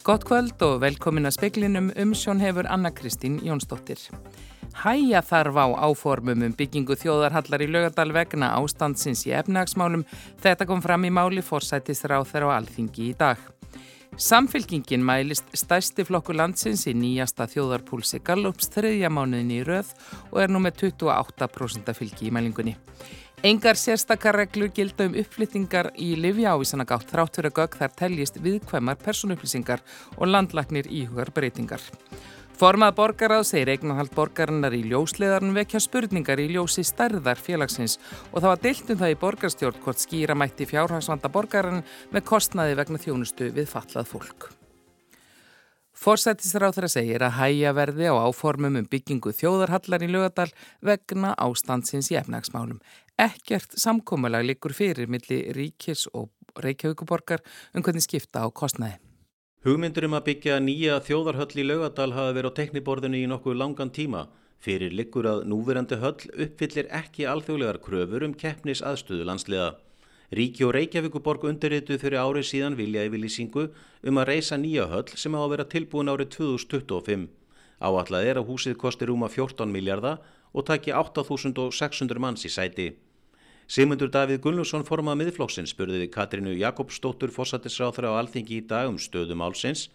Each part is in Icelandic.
Gott kvöld og velkomin að speklinum um sjón hefur Anna Kristín Jónsdóttir. Hæja þarf á áformum um byggingu þjóðarhallar í lögadal vegna ástandsins í efnagsmálum. Þetta kom fram í máli fórsættisráð þeirra á alþingi í dag. Samfylkingin mælist stærsti flokku landsins í nýjasta þjóðarpúlsi Gallups þriðja mánuðin í röð og er nú með 28% fylgi í mælingunni. Engar sérstakar reglur gilda um uppflyttingar í livjávísana gátt þrátt fyrir gögg þar teljist viðkvæmar personupplýsingar og landlagnir íhugar breytingar. Formað borgarað segir eignanhald borgarinnar í ljósleðarinn vekja spurningar í ljósi stærðar félagsins og það var deilt um það í borgarstjórn hvort skýra mætti fjárhagsvanda borgarinn með kostnaði vegna þjónustu við fallað fólk. Forsættisráð þeirra segir að hæja verði á áformum um byggingu þjóðarhallar í lögadal vegna ástandsins í efnagsmálum. Ekkert samkómulag likur fyrir milli ríkis og reykjavíkuborgar um hvernig skipta á kostnæði. Hugmyndur um að byggja nýja þjóðarhöll í lögadal hafa verið á tekniborðinu í nokkuð langan tíma. Fyrir likur að núverandi höll uppfyllir ekki alþjóðlegar kröfur um keppnis aðstöðu landsliða. Ríki og Reykjavíkuborg undirrituð fyrir árið síðan vilja yfirlýsingu um að reysa nýja höll sem á að vera tilbúin árið 2025. Áallad er að húsið kosti rúma 14 miljardar og taki 8.600 manns í sæti. Sigmundur Davíð Gunnlússon formað miðflokksins spurði við Katrínu Jakobsdóttur fósættisráþra á alþingi í dag um stöðum álsins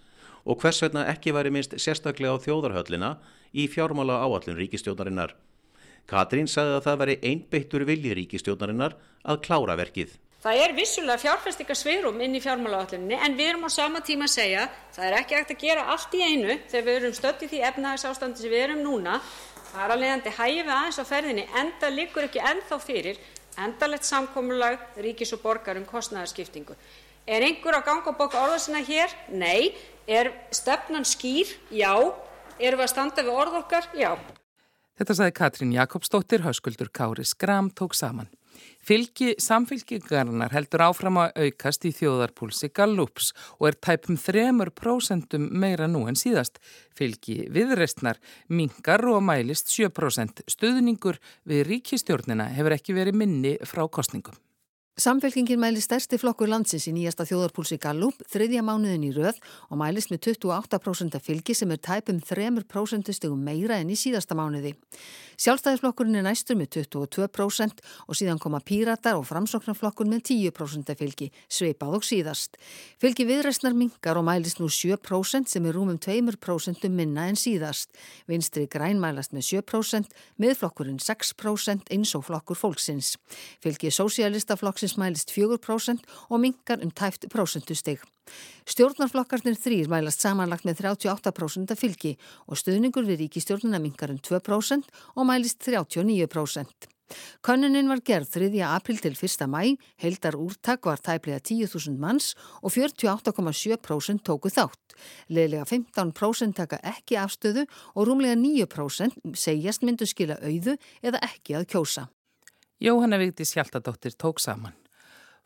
og hvers vegna ekki væri minnst sérstaklega á þjóðarhöllina í fjármála áallun ríkistjónarinnar. Katrín sagði að það veri einbeittur vilji ríkistjónarinnar að klára verkið. Það er vissulega fjárfestingarsviðrum inn í fjármálaáallunni en við erum á sama tíma að segja það er ekki hægt að gera allt í einu þegar við erum stöttið því efnahagsástandi sem við erum núna. Það er alveg andi hægið við aðeins á ferðinni enda liggur ekki ennþá fyrir endalegt samkomulag ríkis og borgar um kostnæðarskiptingu. Er einhver að ganga og boka orða sinna hér? Nei. Er stefnan skýr? Já. Erum við að standa við orð okkar? Já. Þetta saði Katrín Jakobsdóttir, hauskuldur Kári Skram tók saman. Fylgi samfylgingarnar heldur áfram að aukast í þjóðarpúlsi Gallups og er tæpum 3% meira nú en síðast. Fylgi viðrestnar mingar og mælist 7%. Stuðningur við ríkistjórnina hefur ekki verið minni frá kostningum. Samfélkingin mæli stærsti flokkur landsins í nýjasta þjóðarpúlsi Gallup þriðja mánuðin í röð og mælist með 28% fylgi sem er tæpum 3% stugum meira enn í síðasta mánuði. Sjálfstæðisflokkurinn er næstur með 22% og síðan koma píratar og framsóknarflokkur með 10% fylgi, sveipað og síðast. Fylgi viðræstnar mingar og mælist nú 7% sem er rúmum 2% minna en síðast. Vinstri græn mælast með 7%, miðflokkurinn 6% eins og flokkur fólksins. Fylgi sósialistaflokks flokksins mælist 4% og mingar um tæft prósentusteg. Stjórnarflokkarnir þrýr mælast samanlagt með 38% af fylgi og stuðningur við ríkistjórnuna mingar um 2% og mælist 39%. Könnunin var gerð 3. april til 1. mæ, heildar úrtak var tæplega 10.000 manns og 48,7% tóku þátt. Leðilega 15% taka ekki afstöðu og rúmlega 9% segjast myndu skila auðu eða ekki að kjósa. Jóhanna Vigdís Hjaltadóttir tók saman.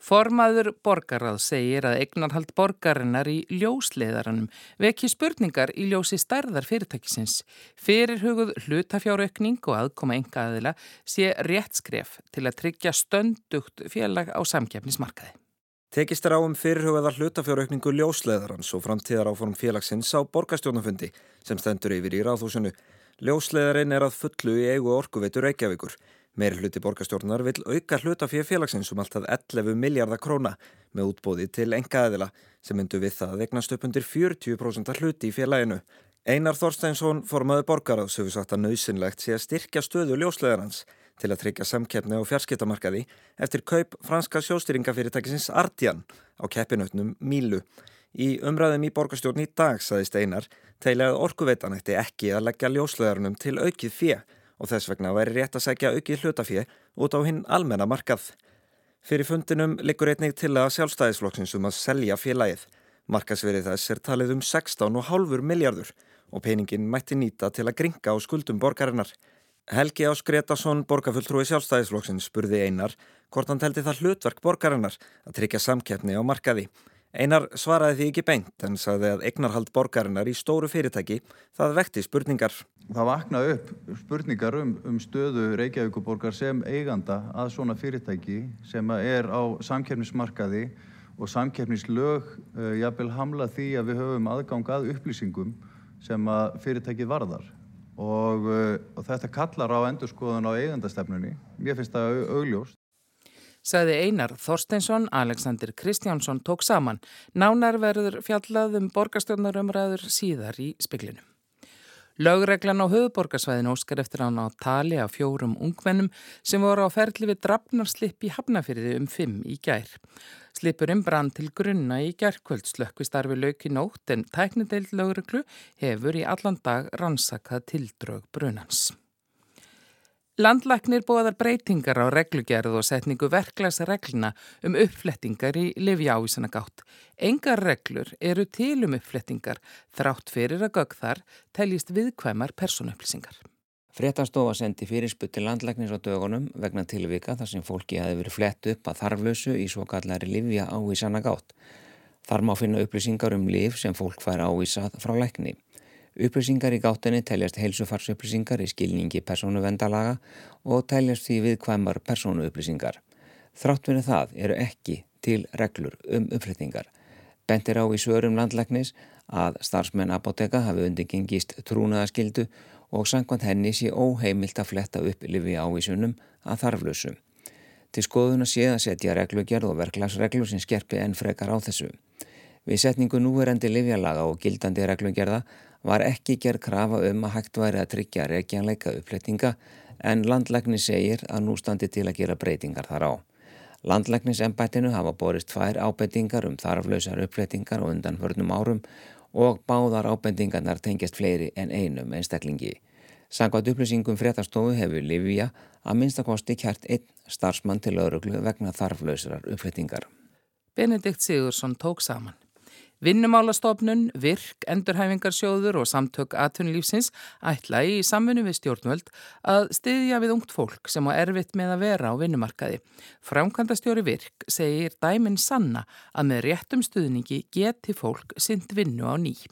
Formaður borgarrað segir að eignarhald borgarinnar í ljósleðaranum veki spurningar í ljósi stærðar fyrirtækisins. Fyrirhuguð hlutafjáraukning og aðkoma enga aðila sé rétt skref til að tryggja stöndugt félag á samkjafnismarkaði. Tekist er á um fyrirhugaðar hlutafjáraukningu ljósleðarans og framtíðar áform félagsins á borgarstjónafundi sem stendur yfir í ráðhúsinu. Ljósleðarinn er að fullu í eigu orkuveitur Reykjavíkur. Meir hluti borgarstjórnar vil auka hlutafið félagsins um alltaf 11 miljardar króna með útbóði til enga eðila sem myndu við það vegnast upp undir 40% hluti í félaginu. Einar Þorsteinsson formaði borgarað sem við sagt að nöysinlegt sé að styrkja stöðu ljóslegarans til að tryggja samkeppni á fjarskiptamarkaði eftir kaup franska sjóstýringafyrirtækisins Artian á keppinötnum Mílu. Í umræðum í borgarstjórn í dag saðist Einar teila að orkuveitan ætti ekki að leggja ljóslegarnum til aukið fjö og þess vegna væri rétt að segja aukið hlutafið út á hinn almenna markað. Fyrir fundinum likur einnig til að sjálfstæðisflokksins um að selja félagið. Markasverið þess er talið um 16,5 miljardur og peningin mætti nýta til að gringa á skuldum borgarinnar. Helgi Ás Gretarsson, borgarfulltrúi sjálfstæðisflokksins, spurði einar hvort hann teldi það hlutverk borgarinnar að tryggja samkeppni á markaði. Einar svaraði því ekki beint en sagði að eignarhald borgarinnar í stóru fyrirtæki það vekti spurningar. Það vaknaði upp spurningar um, um stöðu Reykjavíkuborgar sem eiganda að svona fyrirtæki sem er á samkernismarkaði og samkeppnislög uh, jafnvel hamla því að við höfum aðgang að upplýsingum sem að fyrirtækið varðar og, uh, og þetta kallar á endurskoðun á eigandastefnunni. Mér finnst það augljóst. Saði Einar Þorsteinsson, Alexander Kristjánsson tók saman. Nánar verður fjallað um borgarstjórnarumræður síðar í spiklinu. Lögreglan á höfuborgarsvæðin óskar eftir hann á tali af fjórum ungvennum sem voru á ferli við drafnarslipp í Hafnafyrði um fimm í gær. Slipurinn brann til grunna í gærkvöld slökkvistarfi lauki nótt en tæknideild lögreglu hefur í allan dag rannsakað tildrög brunans. Landlæknir bóðar breytingar á reglugerð og setningu verklagsregluna um uppflettingar í livja ávísana gátt. Engar reglur eru til um uppflettingar þrátt fyrir að gögg þar teljist viðkvæmar personupplýsingar. Fréttastofa sendi fyrirsput til landlæknis á dögunum vegna tilvika þar sem fólki hafi verið flett upp að þarflösu í svo kallari livja ávísana gátt. Þar má finna upplýsingar um liv sem fólk fær ávísað frá lækni. Upplýsingar í gáttinni teljast heilsufarsupplýsingar í skilningi persónuvendalaga og teljast því viðkvæmar persónuupplýsingar. Þrátt fyrir það eru ekki til reglur um uppflyttingar. Bentir á í svörum landlæknis að starfsmenn apoteka hafi undirgengist trúnaðaskildu og sangkvæmt henni sé óheimilt að fletta upp lifi ávísunum að þarflösum. Til skoðuna sé að setja reglugjörð og verklagsreglu sem skerpi enn frekar á þessu. Við setningu núverandi livjalaga og gildandi reglugjörða var ekki gerð krafa um að hægt væri að tryggja reykjanleika uppflettinga en landlækni segir að nú standi til að gera breytingar þar á. Landlæknisembættinu hafa borist tvær ábendingar um þarflausar uppflettingar og undan förnum árum og báðar ábendingarnar tengjast fleiri en einum einstaklingi. Sangvað upplýsingum fréttastofu hefur Livija að minnstakosti kjært einn starfsmann til öðruglu vegna þarflausar uppflettingar. Benedikt Sigursson tók saman. Vinnumálastofnun, virk, endurhæfingarsjóður og samtök atvinnulífsins ætla í samfunni við stjórnvöld að styðja við ungt fólk sem á erfitt með að vera á vinnumarkaði. Framkvæmdastjóri virk segir dæminn sanna að með réttum stuðningi geti fólk synd vinnu á nýj.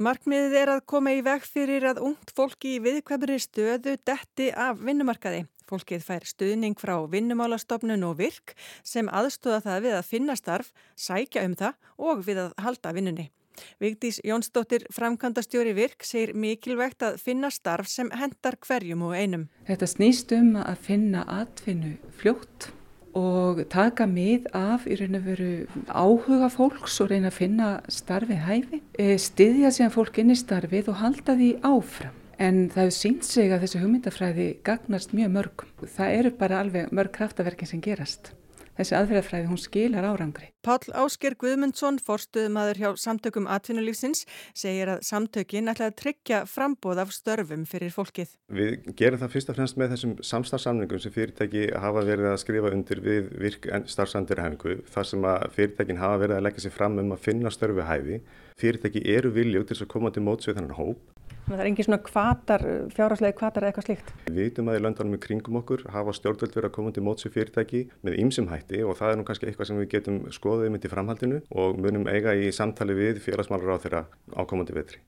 Markmiðið er að koma í veg fyrir að ungt fólki í viðkvæmri stöðu detti af vinnumarkaði. Fólkið fær stuðning frá vinnumálastofnun og virk sem aðstóða það við að finna starf, sækja um það og við að halda vinnunni. Vigdís Jónsdóttir, framkvæmdastjóri virk, segir mikilvægt að finna starf sem hendar hverjum og einum. Þetta snýst um að finna atvinnu fljótt og taka mið af í raun og veru áhuga fólks og reyna að finna starfið hæfi, eh, styðja síðan fólk inn í starfið og halda því áfram. En það hefur sínt sig að þessu hugmyndafræði gagnast mjög mörgum. Það eru bara alveg mörg kraftaverkin sem gerast. Þessi aðferðafræði, hún skilar árangri. Pál Ásker Guðmundsson, forstuðumadur hjá Samtökum atvinnulífsins, segir að samtökin ætla að tryggja frambóð af störfum fyrir fólkið. Við gerum það fyrst og fremst með þessum samstarfsamningum sem fyrirtæki hafa verið að skrifa undir við virk starfsandurhæfingu. Það sem að fyrirtækin hafa verið að leggja sér fram um að finna störfu hæfi. Fyrirtæki eru viljug til að koma til móts við þannan hóp Það er engin svona kvatar, fjárháslega kvatar eða eitthvað slíkt? Við vitum að í löndunum í kringum okkur hafa stjórnvöld verið að koma til mótsi fyrirtæki með ýmsum hætti og það er nú kannski eitthvað sem við getum skoðið myndi framhaldinu og munum eiga í samtali við félagsmálur á þeirra ákomandi vetri.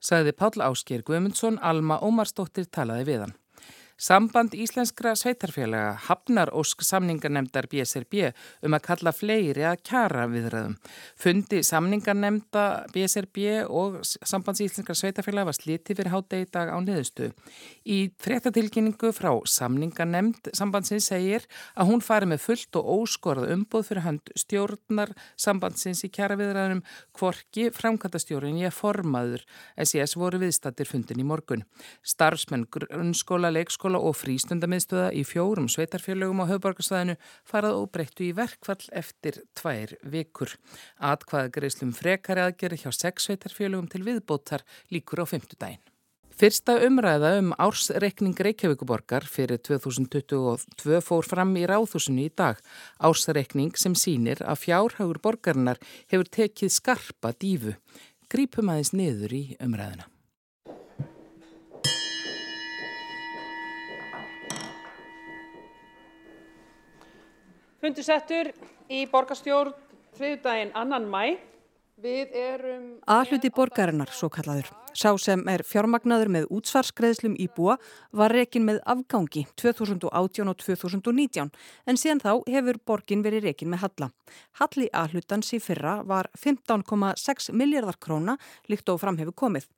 Saði Páll Ásker Guðmundsson, Alma Ómarsdóttir talaði við hann. Samband Íslenskra sveitarfélaga hafnar ósk samningarnemdar BSRB um að kalla fleiri að kjara viðræðum. Fundi samningarnemda BSRB og Sambands Íslenskra sveitarfélaga var sliti fyrir hátegi dag á niðurstu. Í fréttatilkynningu frá samningarnemd sambandsins segir að hún fari með fullt og óskorð umbúð fyrir hand stjórnar sambandsins í kjara viðræðum kvorki framkvæmtastjórun ég formaður SIS voru viðstattir fundin í morgun. Starfsmenn grunnskóla, leikskóla leikskóla og frístundamiðstöða í fjórum sveitarfélögum á höfbarkastæðinu farað og breyttu í verkfall eftir tvær vikur. Atkvaða greiðslum frekari aðgerði hjá sex sveitarfélögum til viðbótar líkur á fymtudaginn. Fyrsta umræða um ársreikning Reykjavíkuborgar fyrir 2022 fór fram í ráðhúsinu í dag. Ársreikning sem sínir að fjárhagur borgarinnar hefur tekið skarpa dífu. Grípum aðeins niður í umræðina. Fundu settur í borgarstjórn þriðdægin annan mæ. Erum... Aðluti borgarinnar, svo kallaður. Sá sem er fjármagnaður með útsvarskreðslum íbúa var rekin með afgangi 2018 og 2019 en síðan þá hefur borgin verið rekin með Halla. Halli aðhlutans í fyrra var 15,6 miljardar króna líkt og fram hefur komið.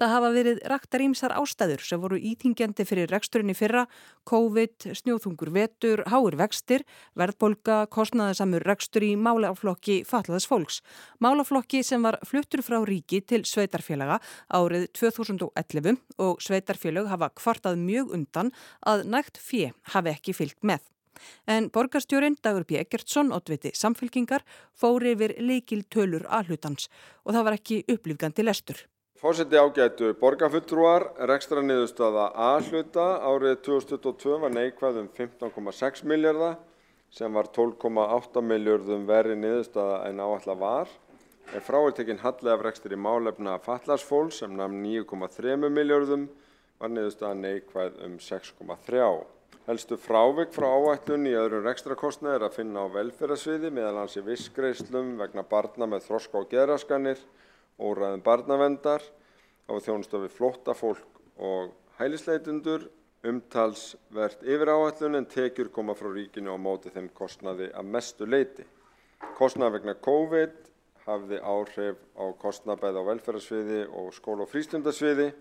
Það hafa verið raktar ímsar ástæður sem voru íþingjandi fyrir reksturinn í fyrra, COVID, snjóþungur vetur, háir vextir, verðbolga, kostnaðisamur rekstur í málaflokki fatlaðas fólks. Málaflokki sem var fluttur frá ríki til sveitarfélaga árið 2011 og sveitarfélag hafa kvartað mjög undan að nægt fjö hafi ekki fyllt með. En borgarstjórin Dagur B. Egertsson, oddviti samfélkingar, fóri yfir leikil tölur aðhlutans og það var ekki upplýfgandi lestur. Fórseti ágætu borgarfulltrúar, rekstra niðurstaða A-hluta árið 2022 var neikvæð um 15,6 miljardar sem var 12,8 miljardum verri niðurstaða en áallar var. En fráirtekinn hallið af rekstri málefna fallarsfól sem namn 9,3 miljardum var niðurstaða neikvæð um 6,3. Helstu frávik frá áætlun í öðrum rekstrakostna er að finna á velferðarsviði meðal hans í vissgreislum vegna barna með þroska og geraskanir óræðum barnavendar, á þjónustofi flótta fólk og hælisleitundur, umtalsvert yfir áallun en tekjur koma frá ríkinu á móti þeim kostnaði að mestu leiti. Kostnaði vegna COVID hafði áhrif á kostnabæð á velferðarsviði og skóla- og frístundasviði,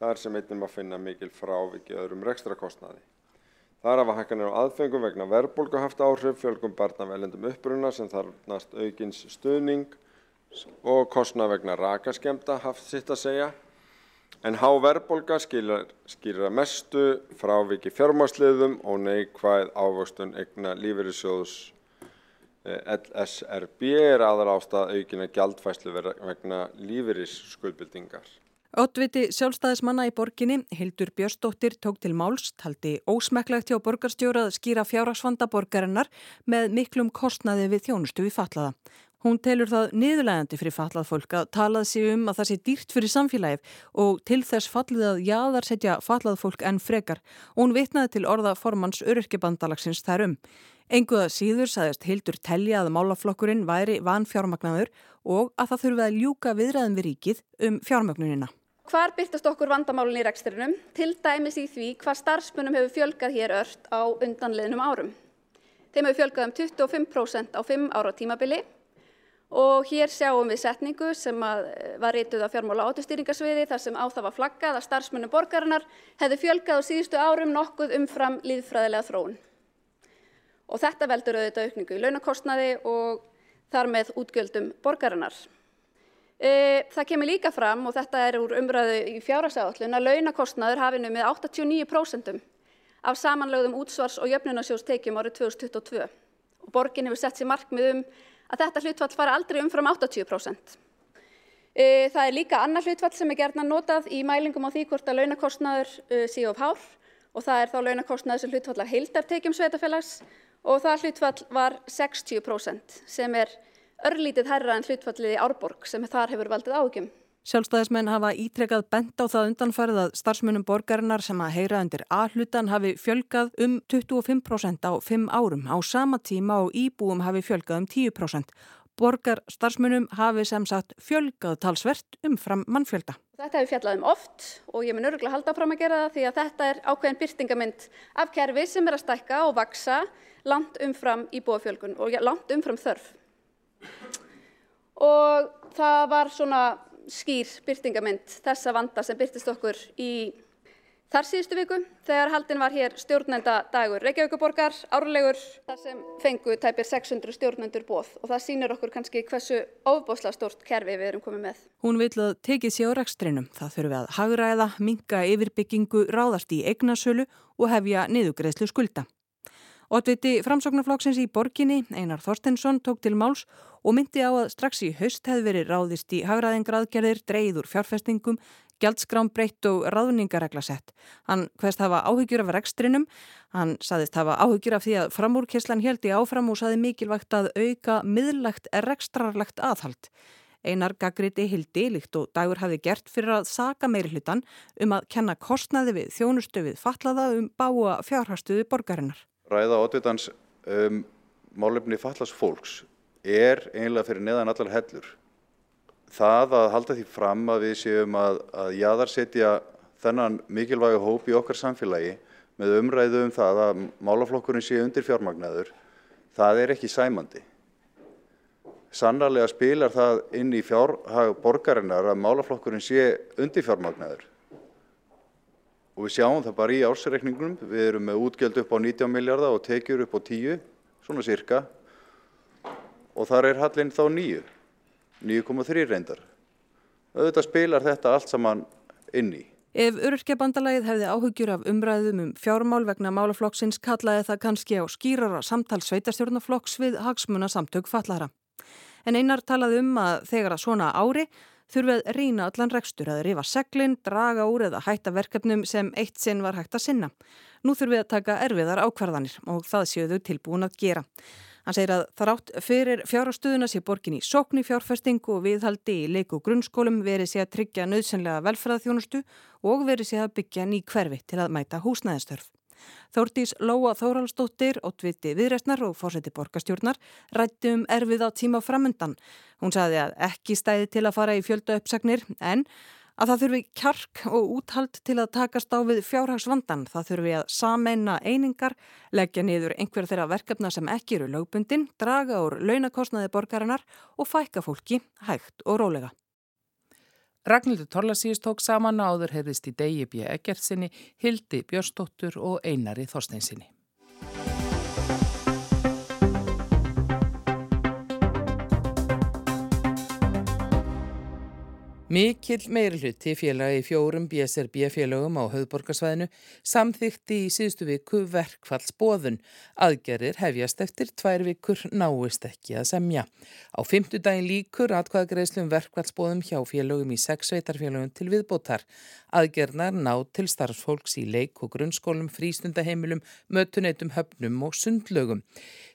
þar sem einnum að finna mikil fráviki öðrum rekstrakostnaði. Þar hafa hækkanir á aðfengum vegna verðbólgu haft áhrif, fjölgum barna velendum uppruna sem þarfnast aukins stuðning og kostnað vegna rakaskemmta haft sitt að segja en há verðbólga skýrir að mestu fráviki fjármagnsliðum og neikvæð ávöxtun eigna lífeyrissjóðs LSRB er aðal ástað aukina gjaldfæslu vegna lífeyrisskuldbildingar. Ótviti sjálfstæðismanna í borginni, Hildur Björnsdóttir, tók til máls, taldi ósmekklegt hjá borgarstjóra að skýra fjárhagsvanda borgarinnar með miklum kostnaði við þjónustu við fatlaða. Hún telur það niðurlegandi fyrir fatlað fólk að talað sér um að það sé dýrt fyrir samfélagið og til þess fallið að jáðar setja fatlað fólk enn frekar og hún vitnaði til orða formans öryrkjabandalagsins þar um. Enguða síður saðist Hildur telja að málaflokkurinn væri van fjármagnaður og að það þurfið að ljúka viðræðin við ríkið um fjármagnunina. Hvar byrtast okkur vandamálun í reksturinnum? Til dæmis í því hvað starfspunum hefur fjölgað hér ört á undanleðnum árum. Þeim hefur fjölgað um 25% á 5 ára tímabili og hér sjáum við setningu sem eh, var reytuð af fjármála átustýringarsviði þar sem á það var flaggað að starfsmunum borgarinnar hefði fjölgað á síðustu árum nokkuð umfram líðfræðilega þróun. Og þetta veldur auðvitað aukningu í launakostnaði og þar með útgjöldum borgarinnar. E, það kemur líka fram og þetta er úr umræðu í fjárhagsáallun að launakostnaður hafi nú með 89% af samanlögðum útsvars og jöfnunarsjóstekjum árið 2022 og borgin hefur sett sér markmið um að þetta hlutfall fari aldrei umfram 80%. E, það er líka annar hlutfall sem er gerðna notað í mælingum á því hvort að launakostnaður e, sé of hár og það er þá launakostnaður sem hlutfallar heildartekjum sveitafélags og það hlutfall var 60% sem er örlítið herra en hlutfallið í Árborg sem þar hefur valdið ágjum. Sjálfstæðismenn hafa ítrekkað bent á það undanfærið að starfsmunum borgarinnar sem að heyra undir A-hlutan hafi fjölgað um 25% á 5 árum á sama tíma og íbúum hafi fjölgað um 10%. Borgar starfsmunum hafi sem sagt fjölgað talsvert umfram mannfjölda. Þetta hefur fjallað um oft og ég mun öruglega halda fram að gera það því að þetta er ákveðin byrtingamind af kerfi sem er að stækka og vaksa langt umfram íbúafjölgun og langt umfram þörf. Og það var svona skýr byrtingamind þessa vanda sem byrtist okkur í þar síðustu viku þegar haldin var hér stjórnenda dagur Reykjavíkuborgar árlegur þar sem fengu tæpir 600 stjórnendur bóð og það sýnir okkur kannski hversu ofbósla stort kerfi við erum komið með. Hún vil að tekið sér á rekstrinum. Það þurfi að hagræða, minga yfirbyggingu, ráðast í eignasölu og hefja niðugreðslu skulda. Otviti framsóknarflokksins í borginni, Einar Þorstensson, tók til máls og myndi á að strax í höst hefði verið ráðist í hagraðingraðgerðir, dreyður fjárfestingum, gjaldskrám breytt og ráðningaregla sett. Hann hverst hafa áhyggjur af rekstrinum, hann saðist hafa áhyggjur af því að framúrkesslan held í áfram og saði mikilvægt að auka miðlagt rekstrarlegt aðhald. Einar Gagriti Hildi líkt og dagur hafi gert fyrir að saka meiri hlutan um að kenna kostnaði við þjónustu við fatlaða um báa fjárhastuði borgarinnar ræða oddvitans um, málefni fallast fólks er einlega fyrir neðan allar hellur. það að halda því fram að við séum að, að jaðarsetja þennan mikilvægu hóp í okkar samfélagi með umræðu um það að málaflokkurinn sé undir fjármagnaður, það er ekki sæmandi. Sannarlega spilar það inn í fjárhag borgarinnar að málaflokkurinn sé undir fjármagnaður. Og við sjáum það bara í ársreikningunum, við erum með útgjöld upp á 19 miljardar og tekjur upp á 10, svona cirka, og þar er hallin þá 9, 9,3 reyndar. Auðvitað spilar þetta allt saman inn í. Ef öryrkjabandalagið hefði áhugjur af umræðum um fjármál vegna málaflokksins kallaði það kannski á skýrara samtal sveitarstjórnaflokks við hagsmuna samtök fallara. En einar talaði um að þegar að svona ári þurfið rýna allan rekstur að rifa seglinn, draga úr eða hætta verkefnum sem eitt sinn var hægt að sinna. Nú þurfið að taka erfiðar ákvarðanir og það séu þau tilbúin að gera. Hann segir að það rátt fyrir fjárastöðuna sé borgin í sókni fjárfestingu og viðhaldi í leik og grunnskólum verið sé að tryggja nöðsynlega velferðarþjónustu og verið sé að byggja ný hverfi til að mæta húsnæðistörf. Þórtís Lóa Þóraldsdóttir, Ottviti Viðræstnar og fórseti borgastjórnar rætti um erfið á tíma framundan. Hún sagði að ekki stæði til að fara í fjölda uppsagnir en að það þurfi kjark og úthald til að takast á við fjárhagsvandan. Það þurfi að sameina einingar, leggja niður einhver þeirra verkefna sem ekki eru lögbundin, draga úr launakostnaði borgarinnar og fækka fólki hægt og rólega. Ragnhildur Torlasíus tók saman áður hefðist í degi B. Eggertsinni, Hildi Björstóttur og Einari Þorsteinsinni. Mikill meirhluti félagi í fjórum BSRB félagum á höfðborgarsvæðinu samþykti í síðustu viku verkfallsbóðun. Aðgerðir hefjast eftir tvær vikur náist ekki að semja. Á fymtudagin líkur atkvæðagreðslum verkfallsbóðum hjá félagum í sex sveitarfélagum til viðbótar. Aðgerðnar ná til starfsfólks í leik og grunnskólum, frístundaheimilum, mötuneytum, höfnum og sundlögum.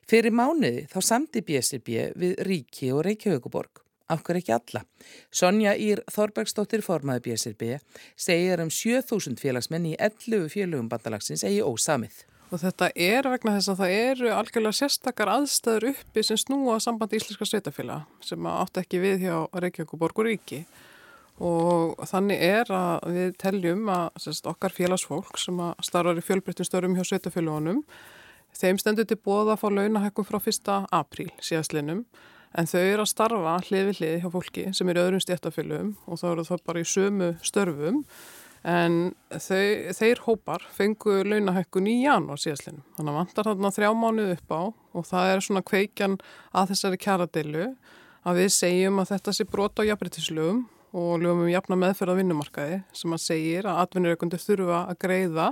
Fyrir mánuði þá samti BSRB við Ríki og Reykjavíkuborg afhver ekki alla. Sonja Ír Þorbergsdóttir formaði BSRB segir um 7000 félagsmenn í 11 félögum bandalagsins eigi ósamið. Og þetta er vegna þess að það eru algjörlega sérstakar aðstæður uppi sem snúa sambandi íslenska sveitafélag sem átt ekki við hjá Reykjavík og Borgur Ríki og þannig er að við teljum að sérst, okkar félagsfólk sem starfar í fjölbreyttum störum hjá sveitafélagunum þeim stendur til bóða að fá launahekkum frá 1. apríl síðastlinum en þau eru að starfa hlið við hlið hjá fólki sem eru öðrum stjættafélum og þá eru það bara í sömu störfum en þau, þeir hópar fengu launahækkun í janúar síðastlinu. Þannig að vantar þarna þrjá mánuð upp á og það er svona kveikjan að þessari kjaradeilu að við segjum að þetta sé brot á jafnbrytislögum og lögum um jafna meðferða vinnumarkaði sem að segir að atvinnurökundu þurfa að greiða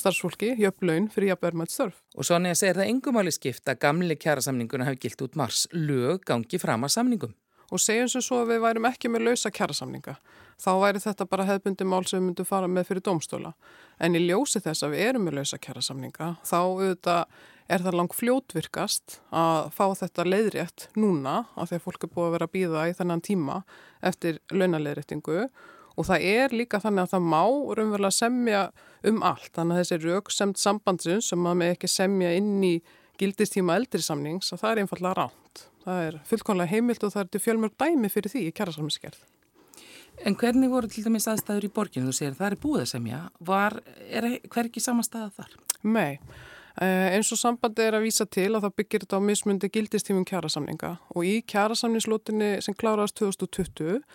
starfsfólki jöfnlaun fyrir jafnverðmætt störf. Og Sonja segir það engumáli skipt að gamli kjærasamninguna hafi gilt út mars lög gangi fram að samningum. Og segjum sem svo að við værum ekki með lausa kjærasamninga. Þá væri þetta bara hefðbundi mál sem við myndum fara með fyrir domstóla. En í ljósi þess að við erum með lausa kjærasamninga þá auðvitað er það langt fljótvirkast að fá þetta leiðrétt núna af því að fólk er búið að vera að býða í þennan tíma eftir launaleðréttingu og það er líka þannig að það má raunverulega semja um allt. Þannig að þessi rauksemt sambandsins sem maður með ekki semja inn í gildistíma eldri samnings að það er einfallega ránt það er fullkonlega heimilt og það er til fjölmörg dæmi fyrir því í kjærasamskerð En hvernig voru til dæmis aðstæður í borginu? Þú segir það er búið að semja. Var, er hver ekki samanstæða þar? Nei, eh, eins og sambandi er að vísa til að það byggir þetta á mismundi gildistímum kjærasamninga og í kjærasamningslótinni sem kláraðast 2020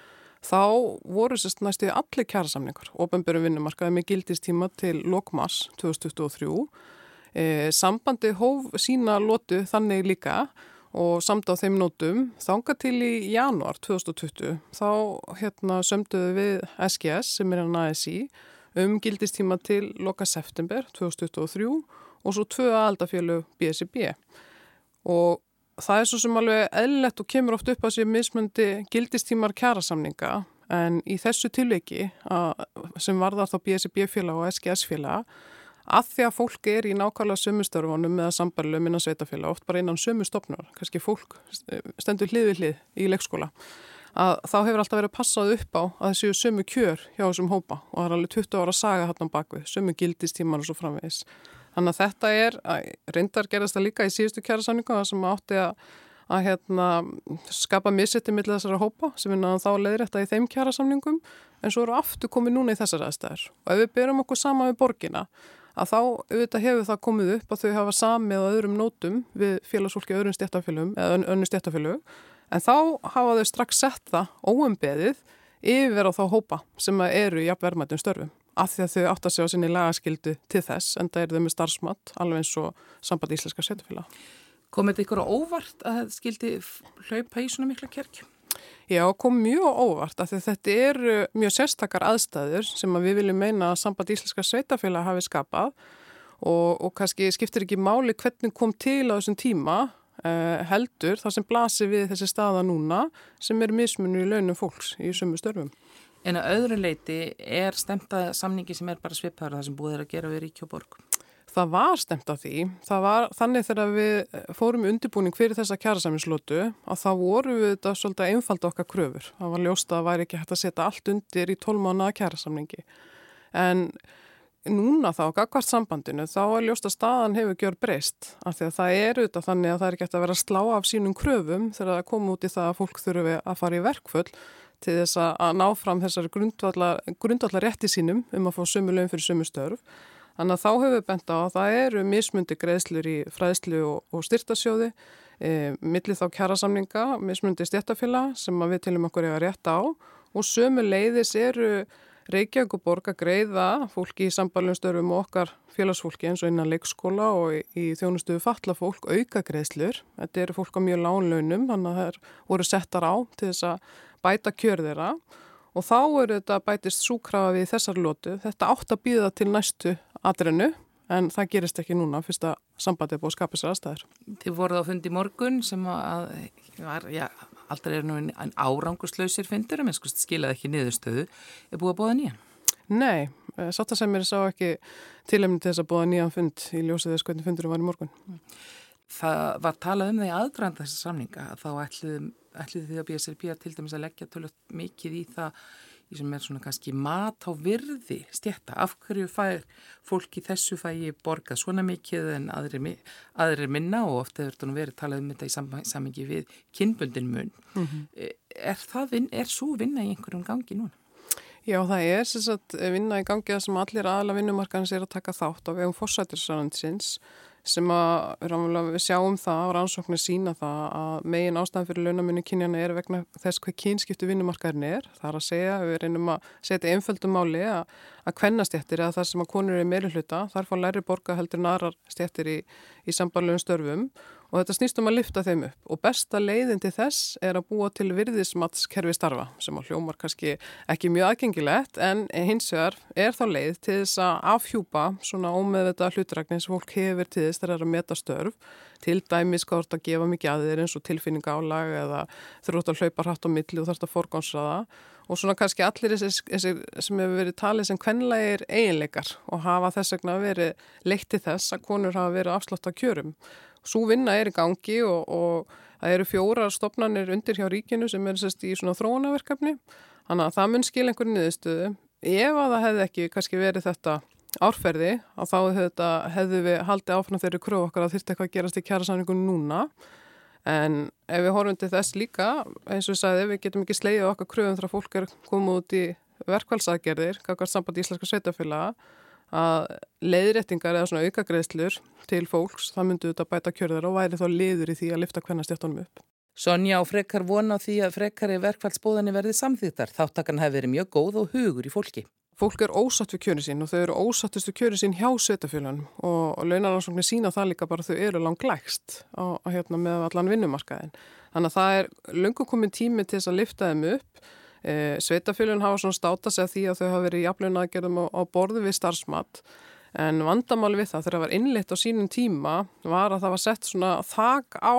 þá voru sérst næstu allir kjærasamningar ofenbjörnum vinnumarkaði með gildistíma til lokmass 2023 e, sambandi hóf sína lótu þannig líka og samt á þeim nótum þanga til í januar 2020 þá hérna sömduðu við SGS sem er hann ASI um gildistíma til loka september 2023 og svo tvö aðaldafjölu BSB og það er svo sem alveg eðlilegt og kemur oft upp að sé mismundi gildistímar kjærasamninga en í þessu tilviki sem varðar þá BSB-félag og SGS-félag að því að fólk er í nákvæmlega sömustörfunum með að sambarlega minna sveitafélag oft bara innan sömustofnur, kannski fólk stendur hlið við hlið í leikskóla að þá hefur alltaf verið passað upp á að þessu sömu kjör hjá þessum hópa og það er alveg 20 ára saga hann á bakvið, sömu gildistímar og svo framvegis Þannig að þetta er, reyndar gerast það líka í síðustu kjærasamningu það sem átti að, að hérna, skapa missetti millir þessara hópa sem er náðan þá leiðrætta í þeim kjærasamningum en svo eru aftur komið núna í þessar aðstæður. Og ef við byrjum okkur sama við borgina að þá auðvitað hefur það komið upp að þau hafa samið á öðrum nótum við félagsfólki öðrum stjættafélum eða önnu stjættafélug en þá hafa þau strax sett það óumbeðið yfir á þá hópa sem eru í jafnverðmættum störfum af því að þau átt að segja á sinni lagaskildu til þess en það er þau með starfsmatt alveg eins og samband íslenska stjættafélag. Komið þetta ykkur á óvart að það skildi hlaupa í svona mikla kerkju? Já, kom mjög óvart því þetta eru mjög sérstakar aðstæður sem að við viljum meina að samband íslenska sveitafélag hafi skapað og, og kannski skiptir ekki máli hvernig kom til á þessum tíma eh, heldur þar sem blasir við þessi staða núna sem er mismunur í launum fólks í sumu störfum. En að öðru leiti er stemta samningi sem er bara svipaður það sem búið er að gera við Ríkjóborg? Það var stemt af því. Það var þannig þegar við fórum undirbúning fyrir þessa kjærasamlinslótu að þá voru við þetta svolítið einfald okkar kröfur. Það var ljóst að það væri ekki hægt að setja allt undir í tólmána kjærasamlingi. En núna þá, gagvart sambandinu, þá er ljóst að staðan hefur gjör breyst. Af því að það er auðvitað þannig að það er ekki hægt að vera slá af sínum kröfum þegar það kom út í það að fólk þurfi að fara í verkfull til þess að ná fram þessari grundvallar rétti sínum um að fá sömu lögum fyrir sömu störf. Þannig að þá hefur við bent á að það eru mismundi greiðslur í fræðslu og, og styrtasjóði, e, millir þá kjærasamninga, mismundi stjættafila sem við tilum okkur eiga rétt á og sömu leiðis eru Reykjavík og Borg að greiða fólki í sambarlunstörfum og okkar félagsfólki eins og innan leikskóla og í, í þjónustuðu falla fólk auka greiðslur. Þetta eru fólk á mjög lánlaunum, þannig að það voru settar á til þess að bæta kjör þeirra og þá eru þetta bætist súkrafa við þessar lótu. Þetta átt að býða til næstu atrinu en það gerist ekki núna fyrst að sambandi er búið að skapa sér aðstæður. Þið voruð á fundi morgun sem að, var, já, alltaf er nú en árangurslausir fundur en skilaði ekki niðurstöðu. Er búið að búið nýjan? Nei, eh, satt að sem mér sá ekki tilemni til þess að búið nýjan fund í ljósið þess hvernig fundurum var í morgun. Það var talað um það í aðgrænda þessar samninga þá ætluðu því að BSRP til dæmis að leggja tölvöld mikið í það sem er svona kannski mat á virði stjætta, af hverju fær fólki þessu fægi borgað svona mikið en aðri, aðri minna og ofta hefur þetta verið talað um þetta í samengi við kynbundin mun mm -hmm. er það, er svo vinna í einhverjum gangi núna? Já, það er sem sagt vinna í gangi að sem allir aðla vinnumarkaðins er að taka þátt á vegum fórsættirsarhandsins sem að við sjáum það og rannsóknir sína það að megin ástæðan fyrir launamunni kynjana er vegna þess hvað kynskiptu vinnumarkaðin er. Það er að segja, við reynum að setja einföldum máli að, að kvennastjættir eða það sem að konur er meiri hluta, þar fá læri borga heldur narar stjættir í, í sambarlegum störfum og þetta snýst um að lyfta þeim upp. Og besta leiðin til þess er að búa til virðismatskerfi starfa sem á hljómar kannski ekki mjög aðgengilegt en hins vegar er þá leið til þess að afhjúpa svona ómeðvita hlutrækning sem fólk hefur til þess þegar það er að meta störf. Til dæmis hvað þú ert að gefa mikið að þér eins og tilfinninga álag eða ert að hlaupa hratt á milli og ert að forgánsraða og svona kannski allir þessi, þessi sem hefur verið talið sem kvenlegir eiginleikar og hafa þess vegna verið leitt til þess að konur hafa verið afslátt að kjörum Svo vinna er í gangi og, og það eru fjórar stopnarnir undir hjá ríkinu sem er sérst í svona þróunaverkefni. Þannig að það mun skil einhverju niðurstöðu. Ef að það hefði ekki kannski verið þetta árferði að þá hefðu, hefðu við haldið áfram þeirri kröfu okkar að þurfti eitthvað að gerast í kjærasamningunum núna. En ef við horfum til þess líka, eins og ég sagði, við getum ekki sleið okkar kröfum þegar fólk er komið út í verkvælsaðgerðir, kakar samband íslenska sveitafélaga að leiðréttingar eða svona aukagreðslur til fólks, það myndu þetta bæta kjörðar og væri þá liður í því að lifta hvernig stjórnum upp. Sonja og Frekar vona á því að Frekar í verkfallsbóðinni verði samþýttar. Þáttakann hefur verið mjög góð og hugur í fólki. Fólk er ósatt við kjörin sín og þau eru ósattust við kjörin sín hjá setafjölanum og, launaransóknir sína það líka bara þau eru á, hérna, með allan vinnumarkaðin. Þannig að það er lungu komin tími til þess að lifta þeim upp Sveitafélun hafa svona státa sig að því að þau hafa verið jafnlega aðgerðum á, á borðu við starfsmatt en vandamáli við það þegar það var innlitt á sínum tíma var að það var sett svona þak á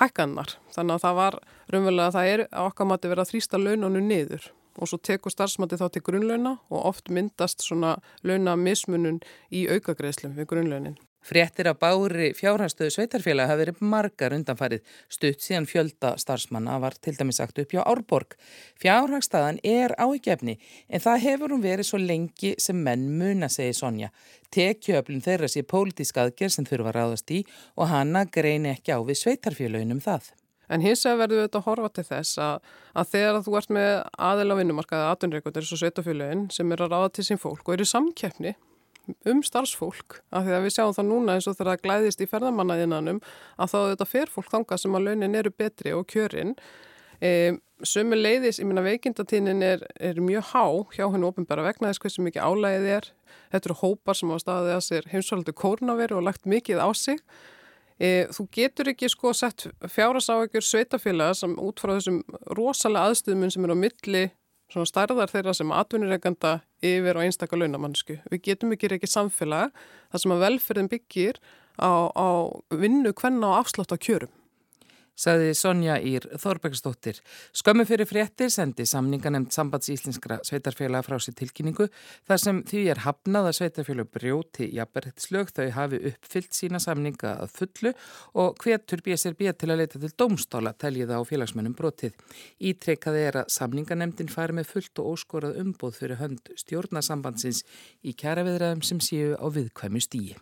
hækkannar þannig að það var raunverulega að það er okkar mati verið að þrýsta launonu niður. Og svo tekur starfsmatti þá til grunnlauna og oft myndast svona launamismunun í aukagreðslum við grunnlaunin. Fréttir af bári fjárhanstöðu sveitarfélag hafi verið margar undanfarið. Stutt síðan fjölda starfsmanna var til dæmis sagt upp hjá Árborg. Fjárhansstaðan er áíkjefni en það hefur hún verið svo lengi sem menn muna, segi Sonja. Tekjöflun þeirra sé pólitísk aðgerð sem þurfa ráðast í og hanna grein ekki á við sveitarfélagin um það. En hins verður við þetta að horfa til þess að, að þegar þú ert með aðeila vinnumarkaði aðunreikundir svo sveitafélagin sem er að ráða til sín fólk og eru samkeppni um starfsfólk af því að við sjáum það núna eins og þegar það glæðist í ferðamannaðinanum að þá þetta fer fólk þanga sem að launin eru betri og kjörin. E, sömu leiðis, ég minna veikindatínin er, er mjög há hjá hennu ofinbæra vegna þess hversu mikið álægið er. Þetta eru hópar sem á staðið að sér heimsvöldu kórnaveri og lagt mikið á sig. E, þú getur ekki sko sett fjárasáegjur sveitafélaga sem út frá þessum rosalega aðstöðum sem eru á milli svona stærðar þeirra sem atvinnireganda yfir og einstakka launamannsku. Við getum ekki ekki samfélag þar sem að velferðin byggir á, á vinnu hvenna og afslátt á kjörum saði Sonja Ír Þorbergsdóttir. Skömmu fyrir fréttir sendi samninganemt sambands íslenskra sveitarfélag frá sér tilkynningu þar sem því er hafnað að sveitarfélag brjóti jafnberðslög þau hafi uppfyllt sína samninga að fullu og hvetur BSRB til að leita til domstála teljiða á félagsmennum brotið. Ítrekkaði er að samninganemtin fari með fullt og óskorað umbóð fyrir hönd stjórnasambandsins í kjæraviðræðum sem séu á viðkvæmu stíi.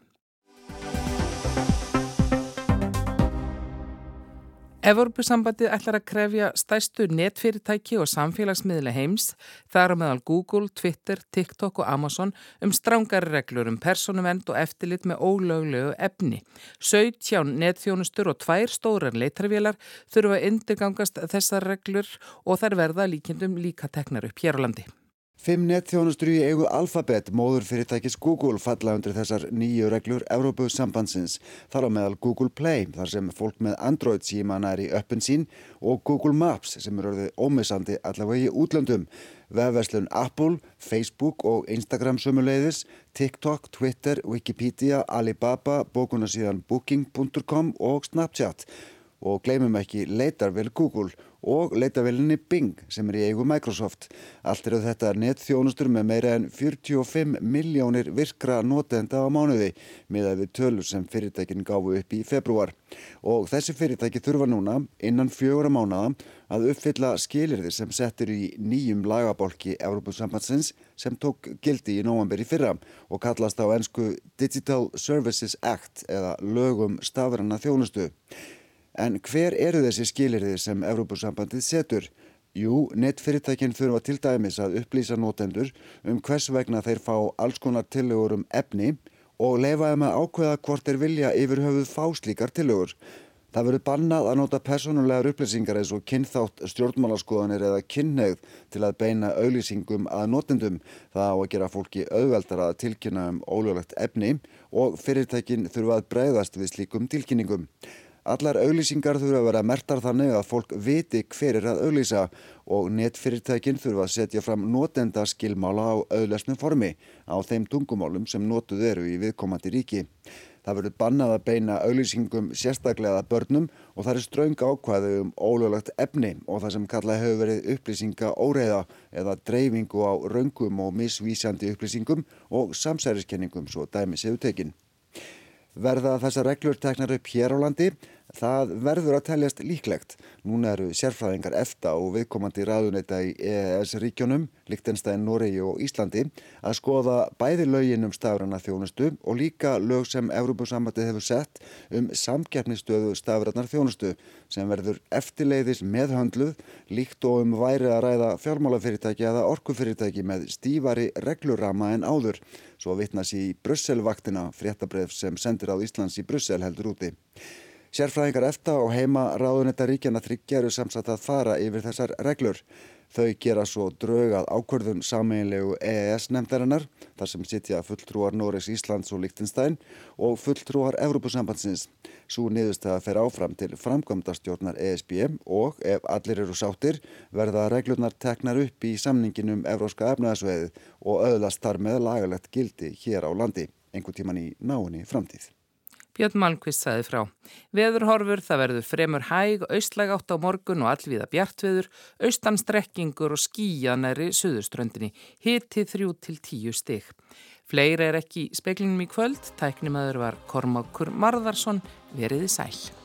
Evropasambandið ætlar að krefja stæstu netfyrirtæki og samfélagsmiðle heims, þar á meðal Google, Twitter, TikTok og Amazon um strángari reglur um personuvend og eftirlit með ólöglegu efni. 17 netþjónustur og tvær stórar leitarvélar þurfa að undirgangast þessar reglur og þær verða líkjendum líka teknar upp hér á landi. Fimm netþjónustur í eigu Alphabet, móður fyrirtækis Google, falla undir þessar nýju reglur Európu sambandsins. Þar á meðal Google Play, þar sem fólk með Android síma næri öppin sín og Google Maps sem eru orðið ómissandi allavega í útlöndum. Vefverslun Apple, Facebook og Instagram sömuleiðis, TikTok, Twitter, Wikipedia, Alibaba, bókunasíðan Booking.com og Snapchat. Og gleymum ekki leitarvel Google og leitavelinni Bing sem er í eigu Microsoft. Allt eru þetta netþjónustur með meira en 45 miljónir virkra notenda á mánuði miðað við tölur sem fyrirtækin gáfu upp í februar. Og þessi fyrirtæki þurfa núna innan fjögur að mánada að uppfylla skilirðir sem settur í nýjum lagabolki Európusambandsins sem tók gildi í nóvambur í fyrra og kallast á ennsku Digital Services Act eða lögum stafranna þjónustu. En hver eru þessi skilirðir sem Evrópussambandið setur? Jú, netfyrirtækinn þurfa til dæmis að upplýsa notendur um hvers vegna þeir fá alls konar tillögur um efni og leifaði með ákveða hvort þeir vilja yfir höfuð fá slíkar tillögur. Það verður bannað að nota personulegar upplýsingar eins og kynþátt stjórnmálaskoðanir eða kynneigð til að beina auglýsingum að notendum. Það á að gera fólki auðveldar að tilkynna um ólöglegt efni og fyrirtækinn þurfa að breyðast við slíkum tilkynningum. Allar auglýsingar þurfa að vera mertar þannig að fólk viti hver er að auglýsa og netfyrirtækin þurfa að setja fram notenda skilmála á auðlesnum formi á þeim tungumálum sem notuð eru í viðkomandi ríki. Það verður bannað að beina auglýsingum sérstaklega börnum og það er ströng ákvæðu um ólöglegt efni og það sem kalla hefur verið upplýsinga óreiða eða dreifingu á raungum og misvísjandi upplýsingum og samsæriskenningum svo dæmis hefur tekinn. Verða þessar reglur teknar upp hér á landi Það verður að teljast líklegt. Núna eru sérfræðingar EFTA og viðkomandi raðuneta í EES-ríkjónum, Lichtenstein, Noregi og Íslandi að skoða bæði lögin um stafræna þjónustu og líka lög sem Európusambatið hefur sett um samkeppnistöðu stafrænar þjónustu sem verður eftirleiðis meðhöndluð líkt og um væri að ræða fjármálafyrirtæki eða orkufyrirtæki með stífari reglurama en áður. Svo vittnas í Brusselvaktina, fréttabref sem sendir á Íslands í Brussel heldur úti. Sérfræðingar eftir og heima ráðunetta ríkjana þryggja eru samsagt að fara yfir þessar reglur. Þau gera svo draugað ákvörðun sameinlegu EES nefndarinnar, þar sem sitja fulltrúar Norris, Íslands og Líktinstæn og fulltrúar Evrópusambandsins. Svo niðurstæða fer áfram til framkvæmdastjórnar ESB og ef allir eru sáttir verða reglurnar teknar upp í samninginum Evróska efnaðsveið og öðlast þar með lagalegt gildi hér á landi, einhver tíman í náinni framtíð. Björn Malmqvist saði frá. Veðurhorfur það verður fremur hæg, austlæg átt á morgun og allviða bjartveður, austanstrekkingur og skíjanæri suðurströndinni, hitið þrjú til tíu stig. Fleiri er ekki í speklinum í kvöld, tæknimaður var Kormákur Marðarsson, veriði sæl.